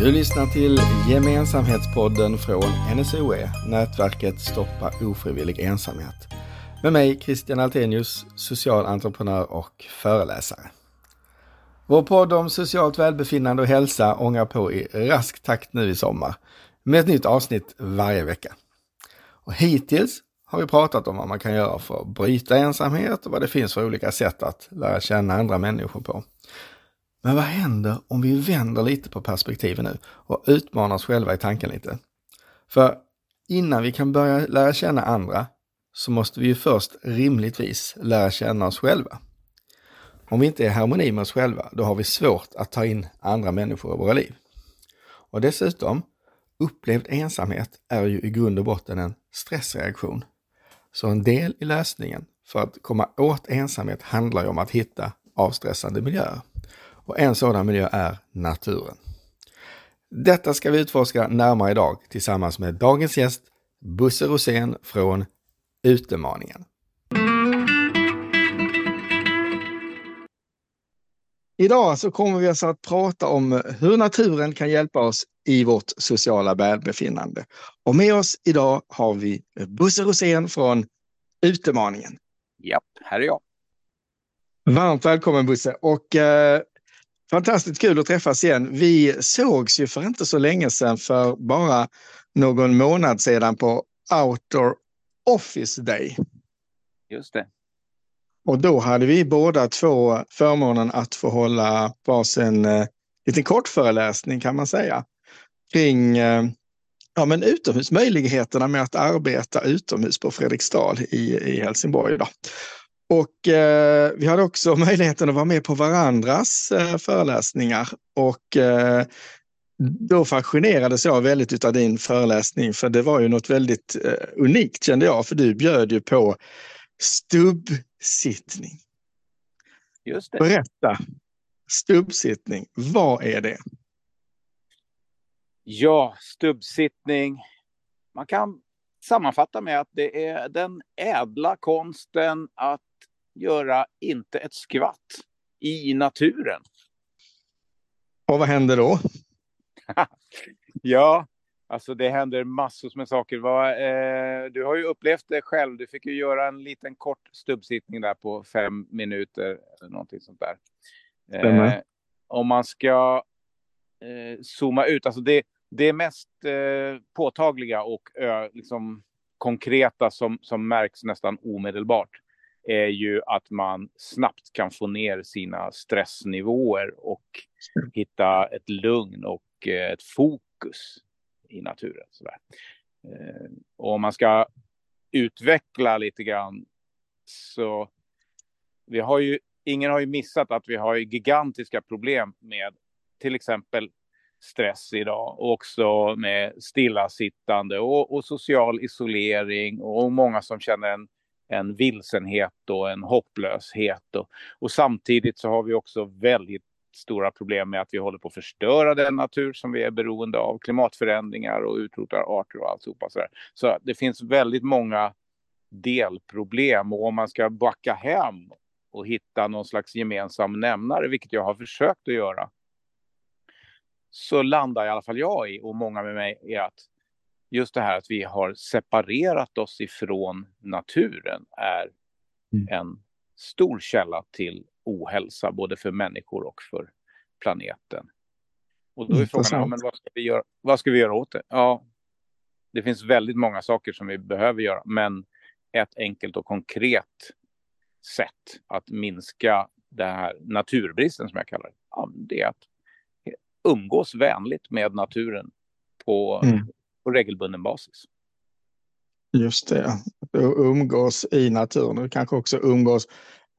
Du lyssnar till Gemensamhetspodden från NSOE, nätverket Stoppa ofrivillig ensamhet. Med mig Christian Altenius, social entreprenör och föreläsare. Vår podd om socialt välbefinnande och hälsa ångar på i rask takt nu i sommar med ett nytt avsnitt varje vecka. Och hittills har vi pratat om vad man kan göra för att bryta ensamhet och vad det finns för olika sätt att lära känna andra människor på. Men vad händer om vi vänder lite på perspektiven nu och utmanar oss själva i tanken lite? För innan vi kan börja lära känna andra så måste vi ju först rimligtvis lära känna oss själva. Om vi inte är i harmoni med oss själva, då har vi svårt att ta in andra människor i våra liv. Och dessutom, upplevd ensamhet är ju i grund och botten en stressreaktion. Så en del i lösningen för att komma åt ensamhet handlar ju om att hitta avstressande miljöer. Och en sådan miljö är naturen. Detta ska vi utforska närmare idag tillsammans med dagens gäst Bosse Rosén från Utemaningen. Idag så kommer vi alltså att prata om hur naturen kan hjälpa oss i vårt sociala välbefinnande. Och med oss idag har vi Bosse Rosén från Utemaningen. Ja, här är jag. Varmt välkommen Bosse och eh, fantastiskt kul att träffas igen. Vi sågs ju för inte så länge sedan, för bara någon månad sedan på Outdoor Office Day. Just det. Och då hade vi båda två förmånen att få hålla varsin eh, liten kortföreläsning kan man säga kring eh, ja, men utomhusmöjligheterna med att arbeta utomhus på Fredriksdal i, i Helsingborg. Då. Och eh, vi hade också möjligheten att vara med på varandras eh, föreläsningar och eh, då fascinerades jag väldigt av din föreläsning för det var ju något väldigt eh, unikt kände jag för du bjöd ju på stubbsittning. Just det. Berätta, stubbsittning, vad är det? Ja, stubbsittning. Man kan sammanfatta med att det är den ädla konsten att göra inte ett skvatt i naturen. Och vad händer då? ja, alltså det händer massor med saker. Eh, du har ju upplevt det själv. Du fick ju göra en liten kort stubbsittning där på fem minuter eller någonting sånt där. Eh, om man ska eh, zooma ut, alltså det, det mest påtagliga och liksom konkreta som, som märks nästan omedelbart är ju att man snabbt kan få ner sina stressnivåer och hitta ett lugn och eh, ett fokus i naturen. Sådär. Eh, och om man ska utveckla lite grann så vi har ju, ingen har ju missat att vi har gigantiska problem med till exempel stress idag och också med stillasittande och, och social isolering och många som känner en en vilsenhet och en hopplöshet. Och, och samtidigt så har vi också väldigt stora problem med att vi håller på att förstöra den natur som vi är beroende av. Klimatförändringar och utrotar arter och alltihopa. Så, så det finns väldigt många delproblem och om man ska backa hem och hitta någon slags gemensam nämnare, vilket jag har försökt att göra, så landar i alla fall jag i, och många med mig, i att just det här att vi har separerat oss ifrån naturen är mm. en stor källa till ohälsa, både för människor och för planeten. Och då är frågan, ja, men vad, ska vi göra, vad ska vi göra åt det? Ja, det finns väldigt många saker som vi behöver göra, men ett enkelt och konkret sätt att minska det här naturbristen som jag kallar det, ja, det är att umgås vänligt med naturen på mm på regelbunden basis. Just det, umgås i naturen och kanske också umgås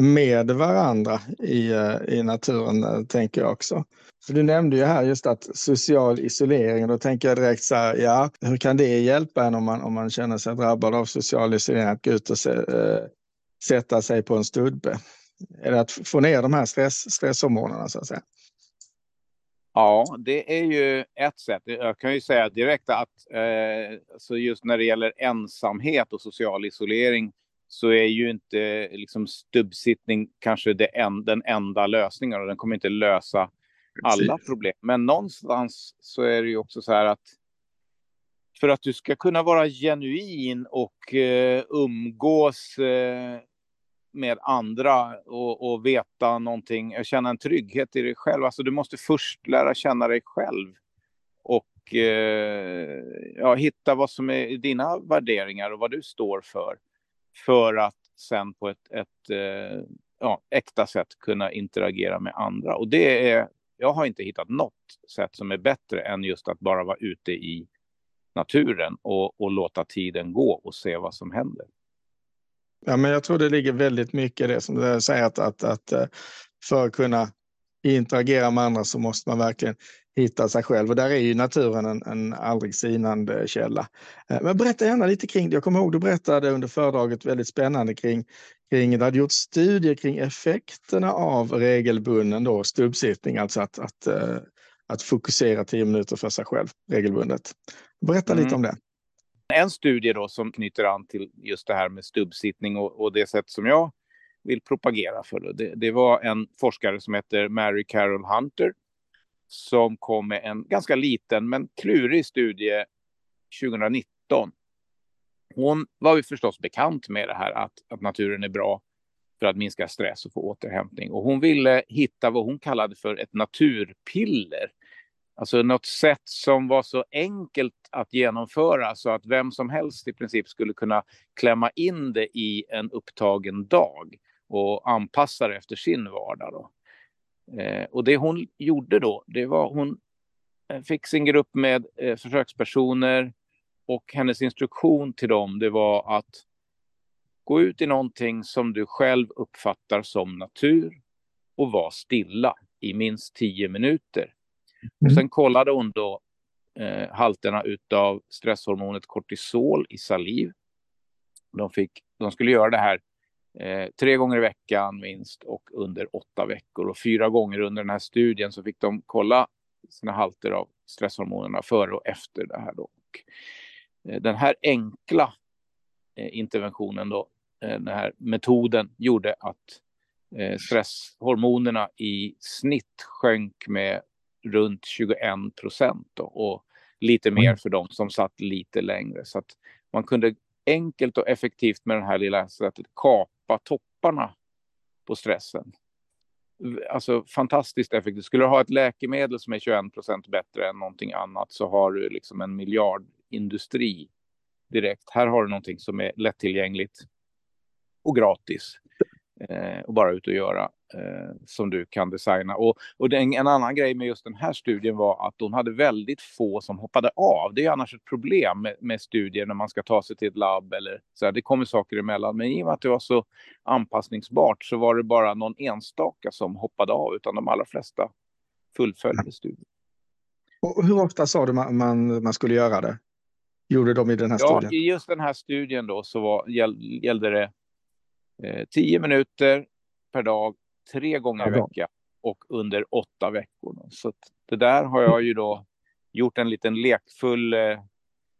med varandra i, eh, i naturen, eh, tänker jag också. För du nämnde ju här just att social isolering, då tänker jag direkt så här, ja, hur kan det hjälpa en om man, om man känner sig drabbad av social isolering, att gå ut och se, äh, sätta sig på en stubbe? Är det att få ner de här stress, stresshormonerna så att säga? Ja, det är ju ett sätt. Jag kan ju säga direkt att eh, så just när det gäller ensamhet och social isolering så är ju inte liksom stubbsittning kanske det en, den enda lösningen och den kommer inte lösa alla problem. Men någonstans så är det ju också så här att för att du ska kunna vara genuin och eh, umgås eh, med andra och, och veta någonting, eh, känna en trygghet i dig själv. Alltså du måste först lära känna dig själv och eh, ja, hitta vad som är dina värderingar och vad du står för. För att sen på ett, ett eh, ja, äkta sätt kunna interagera med andra. Och det är, jag har inte hittat något sätt som är bättre än just att bara vara ute i naturen och, och låta tiden gå och se vad som händer. Ja, men jag tror det ligger väldigt mycket i det som du säger att, att, att eh, för att kunna interagera med andra så måste man verkligen hitta sig själv och där är ju naturen en, en aldrig sinande källa. Eh, men berätta gärna lite kring det. Jag kommer ihåg du berättade under föredraget väldigt spännande kring, kring du hade gjort studier kring effekterna av regelbunden då, stubbsittning, alltså att, att, eh, att fokusera tio minuter för sig själv regelbundet. Berätta mm. lite om det. En studie då som knyter an till just det här med stubbsittning och, och det sätt som jag vill propagera för. Det, det, var en forskare som heter Mary Carol Hunter som kom med en ganska liten men klurig studie 2019. Hon var ju förstås bekant med det här att, att naturen är bra för att minska stress och få återhämtning. Och hon ville hitta vad hon kallade för ett naturpiller. Alltså något sätt som var så enkelt att genomföra så att vem som helst i princip skulle kunna klämma in det i en upptagen dag och anpassa det efter sin vardag. Då. Eh, och det hon gjorde då, det var hon eh, fick sin grupp med eh, försökspersoner och hennes instruktion till dem det var att gå ut i någonting som du själv uppfattar som natur och vara stilla i minst tio minuter. Och mm. sen kollade hon då eh, halterna utav stresshormonet kortisol i saliv. De, fick, de skulle göra det här eh, tre gånger i veckan minst och under åtta veckor. Och fyra gånger under den här studien så fick de kolla sina halter av stresshormonerna före och efter det här. Då. Och, eh, den här enkla eh, interventionen, då, eh, den här metoden, gjorde att eh, stresshormonerna i snitt sjönk med runt 21 procent och lite mer för de som satt lite längre. Så att man kunde enkelt och effektivt med det här lilla sättet kapa topparna på stressen. Alltså fantastiskt effektivt. Skulle du ha ett läkemedel som är 21 procent bättre än någonting annat så har du liksom en miljardindustri direkt. Här har du någonting som är lättillgängligt och gratis eh, och bara ut och göra som du kan designa. Och, och den, en annan grej med just den här studien var att hon hade väldigt få som hoppade av. Det är annars ett problem med, med studier när man ska ta sig till ett labb eller så här, det kommer saker emellan. Men i och med att det var så anpassningsbart så var det bara någon enstaka som hoppade av utan de allra flesta fullföljde studien. Och hur ofta sa du man, man, man skulle göra det? Gjorde de i den här ja, studien? I just den här studien då så var, gäll, gällde det eh, tio minuter per dag tre gånger i veckan och under åtta veckor. Så det där har jag ju då gjort en liten lekfull eh,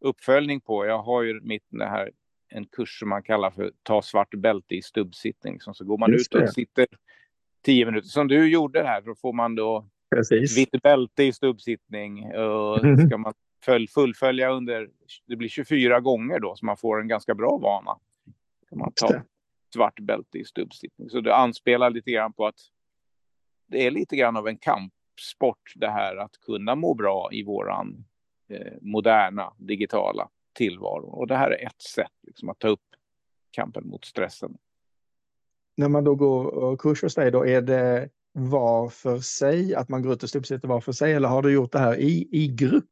uppföljning på. Jag har ju mitt det här en kurs som man kallar för ta svart bälte i stubbsittning. Så går man Just ut och det. sitter tio minuter som du gjorde här. Då får man då Precis. vitt bälte i stubbsittning. Och ska man fullfölja under, det blir 24 gånger då så man får en ganska bra vana. Kan man ta svart bälte i stubbsittning. Så det anspelar lite grann på att det är lite grann av en kampsport det här att kunna må bra i våran eh, moderna digitala tillvaro. Och det här är ett sätt liksom, att ta upp kampen mot stressen. När man då går eh, kurs hos dig, då är det var för sig, att man går ut och stubbsitter var för sig, eller har du gjort det här i, i grupp?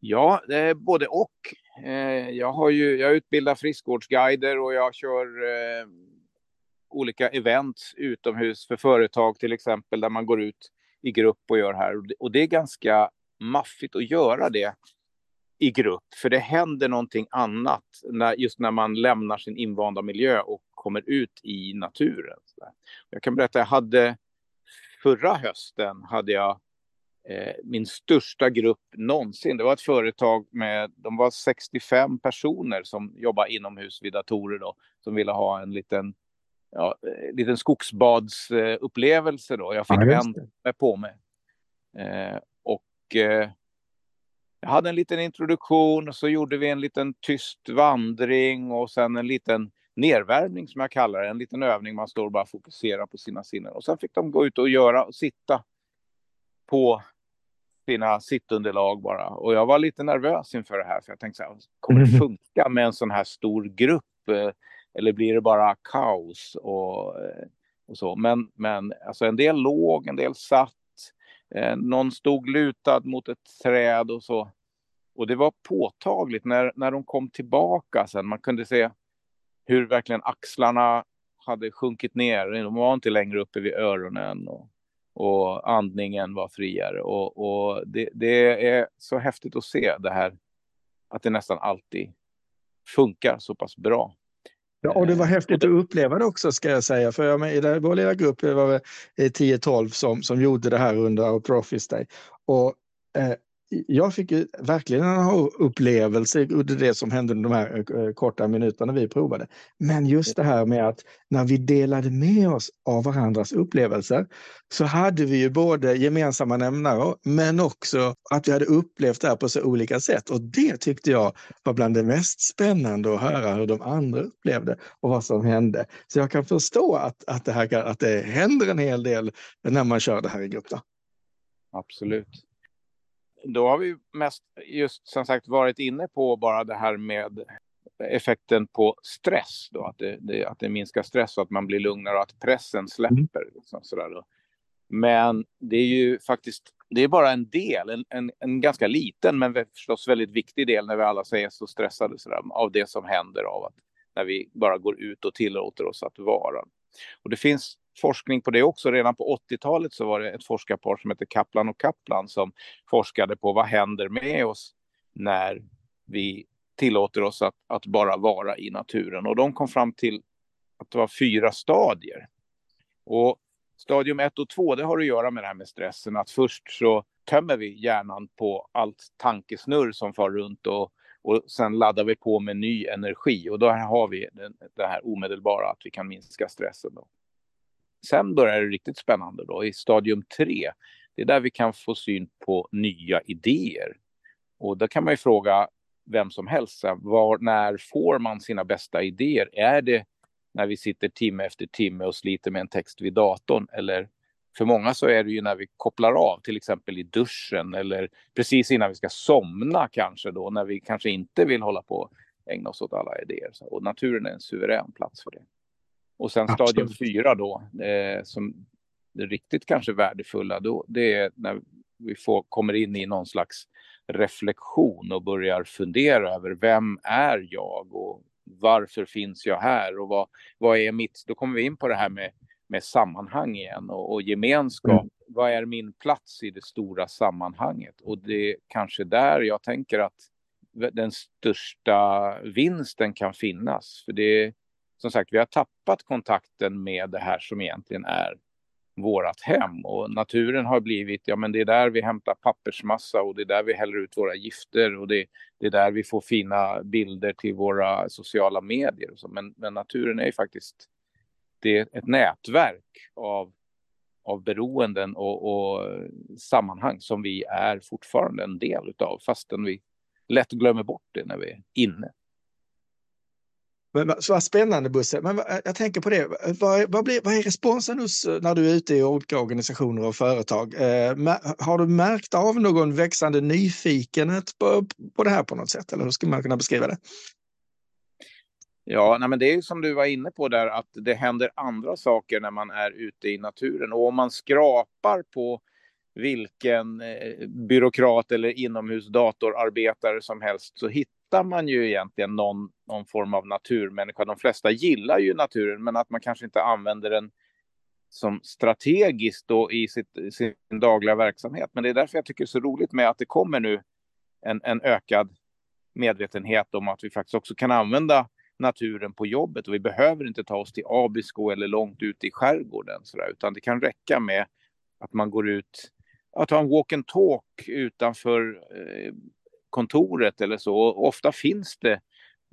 Ja, det är både och. Eh, jag, har ju, jag utbildar friskvårdsguider och jag kör eh, olika events utomhus för företag till exempel där man går ut i grupp och gör här. Och det är ganska maffigt att göra det i grupp, för det händer någonting annat när, just när man lämnar sin invanda miljö och kommer ut i naturen. Jag kan berätta, jag hade förra hösten hade jag min största grupp någonsin. Det var ett företag med, de var 65 personer som jobbar inomhus vid datorer då, som ville ha en liten, ja, eh, liten skogsbadsupplevelse då. Jag fick ja, vänta på mig. Eh, och eh, jag hade en liten introduktion och så gjorde vi en liten tyst vandring och sen en liten nervärmning som jag kallar det. En liten övning man står och bara fokuserar på sina sinnen. Och sen fick de gå ut och göra och sitta på sina sittunderlag bara. Och jag var lite nervös inför det här för jag tänkte så här, kommer det funka med en sån här stor grupp? Eh, eller blir det bara kaos och, eh, och så? Men, men alltså en del låg, en del satt. Eh, någon stod lutad mot ett träd och så. Och det var påtagligt när, när de kom tillbaka sen. Man kunde se hur verkligen axlarna hade sjunkit ner. De var inte längre uppe vid öronen. Och, och andningen var friare. Och, och det, det, är så häftigt att se det här, att det nästan alltid funkar så pass bra. Ja, och det var eh, häftigt att uppleva det också ska jag säga. För jag med, i vår lilla grupp det var 10-12 som, som gjorde det här under Profis Day. Och eh, jag fick ju verkligen en upplevelse under det som hände under de här eh, eh, korta minuterna vi provade. Men just det här med att när vi delade med oss av varandras upplevelser så hade vi ju både gemensamma nämnare men också att vi hade upplevt det här på så olika sätt. Och det tyckte jag var bland det mest spännande att höra hur de andra upplevde och vad som hände. Så jag kan förstå att, att, det, här, att det händer en hel del när man kör det här i grupp. Då. Absolut då har vi mest just som sagt varit inne på bara det här med effekten på stress. Då, att, det, det, att det minskar stress och att man blir lugnare och att pressen släpper. Mm. Liksom, sådär då. Men det är ju faktiskt det är bara en del, en, en, en, ganska liten men förstås väldigt viktig del när vi alla säger så stressade sådär, av det som händer av att när vi bara går ut och tillåter oss att vara. Och det finns forskning på det också. Redan på 80-talet så var det ett forskarpar som hette Kaplan och Kaplan som forskade på vad händer med oss när vi tillåter oss att, att bara vara i naturen. Och de kom fram till att det var fyra stadier. Och stadium 1 och 2, det har att göra med det här med stressen. Att först så tömmer vi hjärnan på allt tankesnurr som far runt och, och sen laddar vi på med ny energi. Och då har vi det här omedelbara att vi kan minska stressen. Då. Sen börjar det riktigt spännande då i stadium tre. Det är där vi kan få syn på nya idéer. Och då kan man ju fråga vem som helst, var, när får man sina bästa idéer? Är det när vi sitter timme efter timme och sliter med en text vid datorn? Eller för många så är det ju när vi kopplar av, till exempel i duschen eller precis innan vi ska somna kanske då, när vi kanske inte vill hålla på och ägna oss åt alla idéer. Och naturen är en suverän plats för det. Och sen Absolut. stadium fyra då, eh, som det riktigt kanske värdefulla, då, det är när vi får, kommer in i någon slags reflektion och börjar fundera över vem är jag och varför finns jag här och vad, vad är mitt, då kommer vi in på det här med, med sammanhang igen och, och gemenskap. Mm. Vad är min plats i det stora sammanhanget? Och det är kanske där jag tänker att den största vinsten kan finnas. För det som sagt, vi har tappat kontakten med det här som egentligen är vårat hem och naturen har blivit, ja men det är där vi hämtar pappersmassa och det är där vi häller ut våra gifter och det, det är där vi får fina bilder till våra sociala medier. Och så. Men, men naturen är ju faktiskt det är ett nätverk av, av beroenden och, och sammanhang som vi är fortfarande en del utav fastän vi lätt glömmer bort det när vi är inne. Men, så vad spännande Bosse. Men jag tänker på det. Vad, vad, blir, vad är responsen hos, eh, när du är ute i olika organisationer och företag? Eh, har du märkt av någon växande nyfikenhet på, på det här på något sätt? Eller hur skulle man kunna beskriva det? Ja, nej, men det är som du var inne på där att det händer andra saker när man är ute i naturen. Och om man skrapar på vilken eh, byråkrat eller inomhusdatorarbetare som helst så hittar hittar man ju egentligen någon, någon form av naturmänniska. De flesta gillar ju naturen, men att man kanske inte använder den som strategiskt då i sitt, sin dagliga verksamhet. Men det är därför jag tycker det är så roligt med att det kommer nu en, en ökad medvetenhet om att vi faktiskt också kan använda naturen på jobbet och vi behöver inte ta oss till Abisko eller långt ut i skärgården sådär, utan det kan räcka med att man går ut att ta en walk and talk utanför eh, kontoret eller så. Och ofta finns det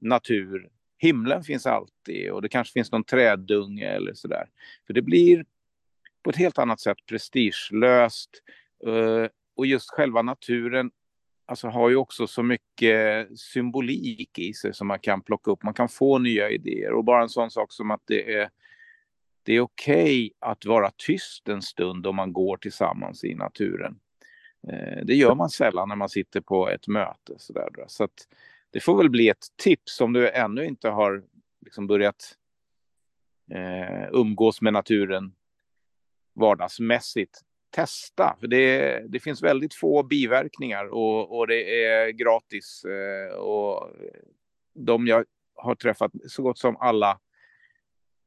natur. Himlen finns alltid och det kanske finns någon träddunge eller så där. För det blir på ett helt annat sätt prestigelöst. Eh, och just själva naturen alltså, har ju också så mycket symbolik i sig som man kan plocka upp. Man kan få nya idéer och bara en sån sak som att det är det är okej okay att vara tyst en stund om man går tillsammans i naturen. Eh, det gör man sällan när man sitter på ett möte. Så, där. så att det får väl bli ett tips om du ännu inte har liksom börjat eh, umgås med naturen vardagsmässigt. Testa, för det, det finns väldigt få biverkningar och, och det är gratis. Eh, och de jag har träffat, så gott som alla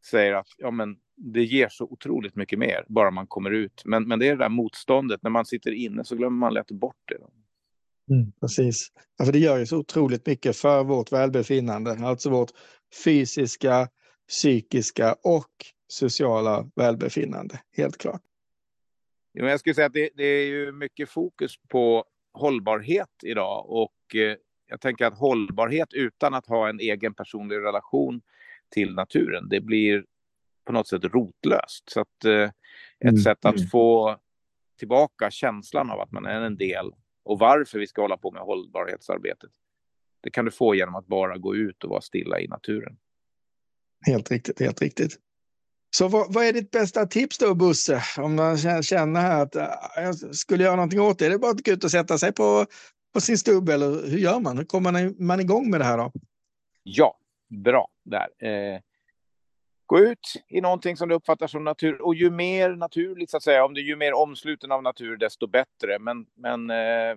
säger att ja, men det ger så otroligt mycket mer bara man kommer ut. Men, men det är det där motståndet, när man sitter inne så glömmer man lätt bort det. Mm, precis. Ja, för det gör ju så otroligt mycket för vårt välbefinnande, alltså vårt fysiska, psykiska och sociala välbefinnande, helt klart. Ja, jag skulle säga att det, det är ju mycket fokus på hållbarhet idag och eh, jag tänker att hållbarhet utan att ha en egen personlig relation till naturen, det blir på något sätt rotlöst. Så att, eh, ett mm. sätt att mm. få tillbaka känslan av att man är en del och varför vi ska hålla på med hållbarhetsarbetet. Det kan du få genom att bara gå ut och vara stilla i naturen. Helt riktigt, helt riktigt. Så vad, vad, är ditt bästa tips då, Busse? Om man känner här att äh, jag skulle göra någonting åt det. Är det bara att gå ut och sätta sig på, på sin stubb eller hur gör man? Hur kommer man igång med det här då? Ja, bra där. Eh, gå ut i någonting som du uppfattar som natur. Och ju mer naturligt, så att säga, om du är ju mer omsluten av natur, desto bättre. Men, men eh,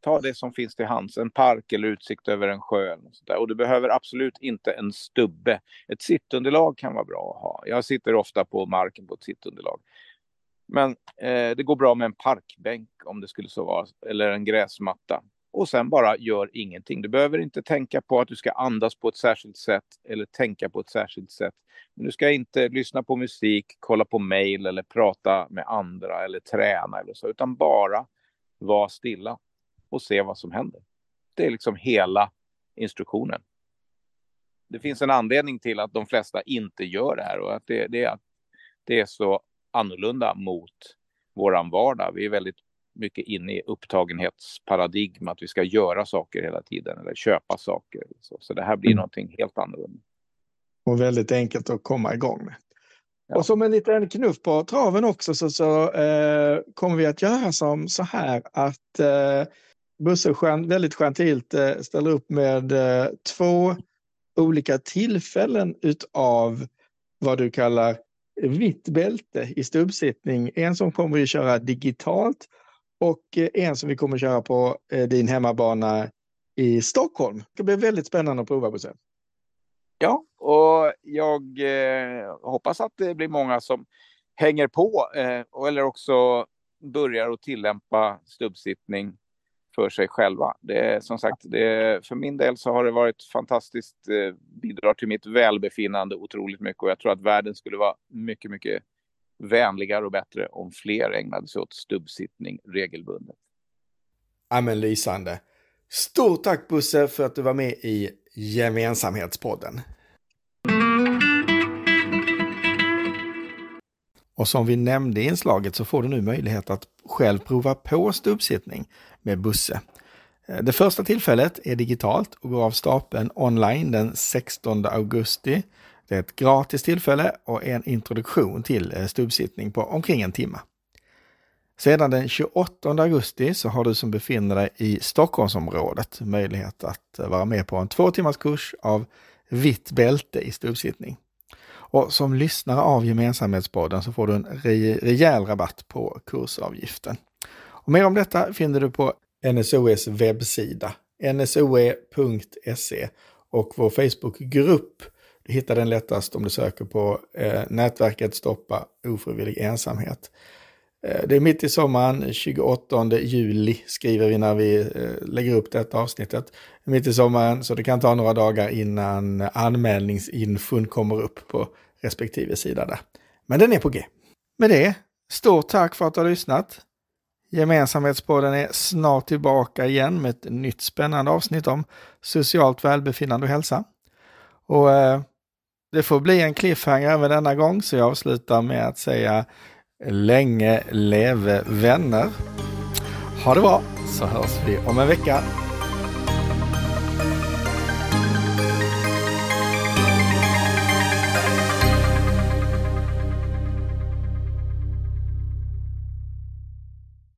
ta det som finns till hands, en park eller utsikt över en sjö. Och, så där. och du behöver absolut inte en stubbe. Ett sittunderlag kan vara bra att ha. Jag sitter ofta på marken på ett sittunderlag. Men eh, det går bra med en parkbänk om det skulle så vara, eller en gräsmatta och sen bara gör ingenting. Du behöver inte tänka på att du ska andas på ett särskilt sätt eller tänka på ett särskilt sätt. Men du ska inte lyssna på musik, kolla på mejl eller prata med andra eller träna eller så, utan bara vara stilla och se vad som händer. Det är liksom hela instruktionen. Det finns en anledning till att de flesta inte gör det här och att det, det, är, det är så annorlunda mot våran vardag. Vi är väldigt mycket inne i upptagenhetsparadigm, att vi ska göra saker hela tiden eller köpa saker. Så, så det här blir mm. någonting helt annorlunda. Och väldigt enkelt att komma igång med. Ja. Och som en liten knuff på traven också så, så eh, kommer vi att göra som så här att eh, Busse väldigt gentilt eh, ställer upp med eh, två olika tillfällen utav vad du kallar vitt bälte i stubbsittning. En som kommer att köra digitalt och eh, en som vi kommer köra på eh, din hemmabana i Stockholm. Det blir väldigt spännande att prova Bosse. Ja, och jag eh, hoppas att det blir många som hänger på eh, eller också börjar att tillämpa stubbsittning för sig själva. Det är som sagt, det, för min del så har det varit fantastiskt, eh, bidrar till mitt välbefinnande otroligt mycket och jag tror att världen skulle vara mycket, mycket vänligare och bättre om fler ägnade sig åt stubbsittning regelbundet. Ja, men lysande. Stort tack Bosse för att du var med i Gemensamhetspodden. Och som vi nämnde i inslaget så får du nu möjlighet att själv prova på stubbsittning med Busse. Eh, det första tillfället är digitalt och går av stapeln online den 16 augusti det är ett gratis tillfälle och en introduktion till eh, stubbsittning på omkring en timme. Sedan den 28 augusti så har du som befinner dig i Stockholmsområdet möjlighet att eh, vara med på en två timmars kurs av vitt bälte i stubbsittning. Och som lyssnare av Gemensamhetspodden så får du en rejäl rabatt på kursavgiften. Och mer om detta finner du på NSOEs webbsida, nsoe.se och vår Facebookgrupp du hittar den lättast om du söker på eh, nätverket Stoppa ofrivillig ensamhet. Eh, det är mitt i sommaren, 28 juli skriver vi när vi eh, lägger upp detta avsnittet. Mitt i sommaren, så det kan ta några dagar innan anmälningsinfon kommer upp på respektive sida där. Men den är på G. Med det, stort tack för att du har lyssnat. Gemensamhetspodden är snart tillbaka igen med ett nytt spännande avsnitt om socialt välbefinnande och hälsa. Och eh, det får bli en cliffhanger även denna gång, så jag avslutar med att säga länge leve vänner. Ha det bra, så hörs vi om en vecka.